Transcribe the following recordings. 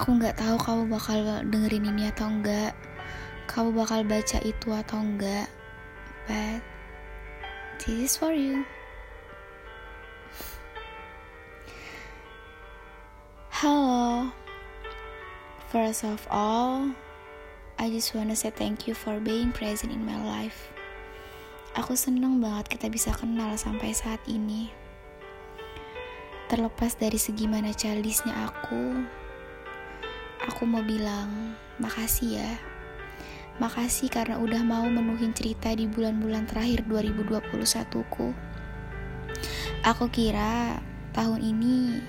Aku nggak tahu kamu bakal dengerin ini atau enggak. Kamu bakal baca itu atau enggak. But this is for you. Halo. First of all, I just wanna say thank you for being present in my life. Aku seneng banget kita bisa kenal sampai saat ini. Terlepas dari segi mana childishnya aku, aku mau bilang makasih ya. Makasih karena udah mau menuhin cerita di bulan-bulan terakhir 2021 ku. Aku kira tahun ini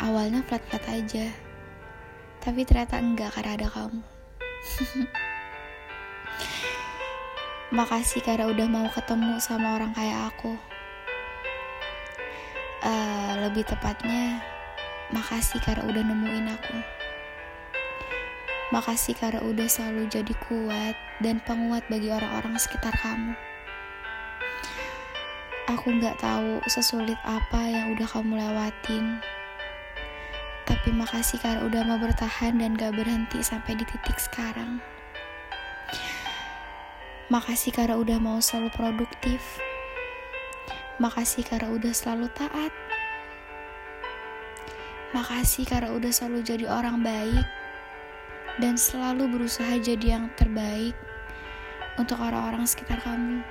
awalnya flat-flat aja. Tapi ternyata enggak karena ada kamu. Makasih karena udah mau ketemu sama orang kayak aku. Uh, lebih tepatnya, makasih karena udah nemuin aku. Makasih karena udah selalu jadi kuat dan penguat bagi orang-orang sekitar kamu. Aku nggak tahu sesulit apa yang udah kamu lewatin. Tapi makasih karena udah mau bertahan dan gak berhenti sampai di titik sekarang. Makasih karena udah mau selalu produktif Makasih karena udah selalu taat. Makasih karena udah selalu jadi orang baik dan selalu berusaha jadi yang terbaik untuk orang-orang sekitar kamu.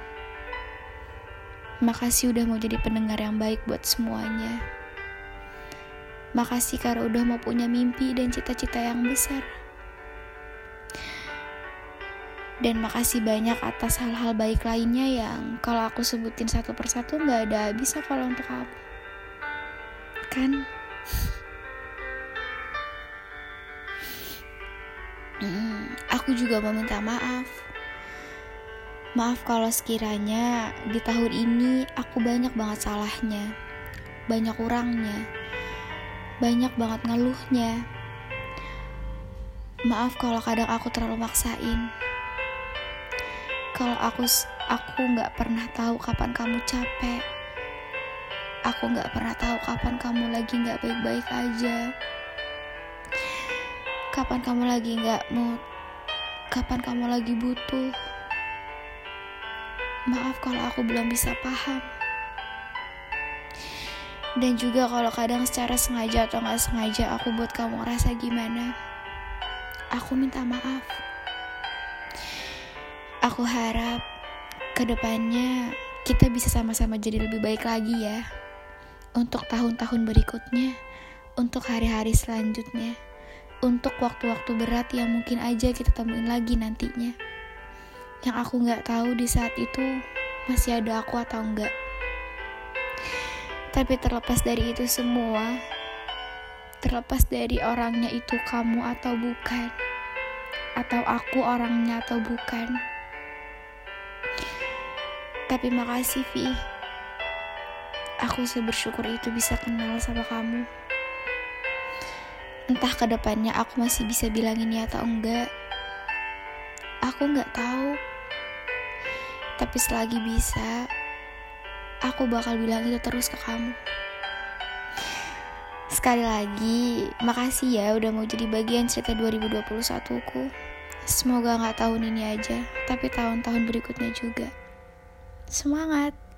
Makasih udah mau jadi pendengar yang baik buat semuanya. Makasih karena udah mau punya mimpi dan cita-cita yang besar. Dan makasih banyak atas hal-hal baik lainnya yang kalau aku sebutin satu persatu nggak ada bisa kalau untuk kamu. Kan? Hmm, aku juga mau minta maaf. Maaf kalau sekiranya di tahun ini aku banyak banget salahnya. Banyak kurangnya. Banyak banget ngeluhnya. Maaf kalau kadang aku terlalu maksain kalau aku aku nggak pernah tahu kapan kamu capek aku nggak pernah tahu kapan kamu lagi nggak baik-baik aja kapan kamu lagi nggak mau kapan kamu lagi butuh? Maaf kalau aku belum bisa paham. Dan juga kalau kadang secara sengaja atau nggak sengaja aku buat kamu ngerasa gimana aku minta maaf. Aku harap ke depannya kita bisa sama-sama jadi lebih baik lagi ya. Untuk tahun-tahun berikutnya, untuk hari-hari selanjutnya, untuk waktu-waktu berat yang mungkin aja kita temuin lagi nantinya. Yang aku nggak tahu di saat itu masih ada aku atau enggak. Tapi terlepas dari itu semua, terlepas dari orangnya itu kamu atau bukan, atau aku orangnya atau bukan tapi makasih, Vi. Aku sebersyukur itu bisa kenal sama kamu. Entah ke depannya aku masih bisa bilang ini atau enggak. Aku nggak tahu. Tapi selagi bisa, aku bakal bilang itu terus ke kamu. Sekali lagi, makasih ya udah mau jadi bagian cerita 2021 ku. Semoga nggak tahun ini aja, tapi tahun-tahun berikutnya juga. Semangat!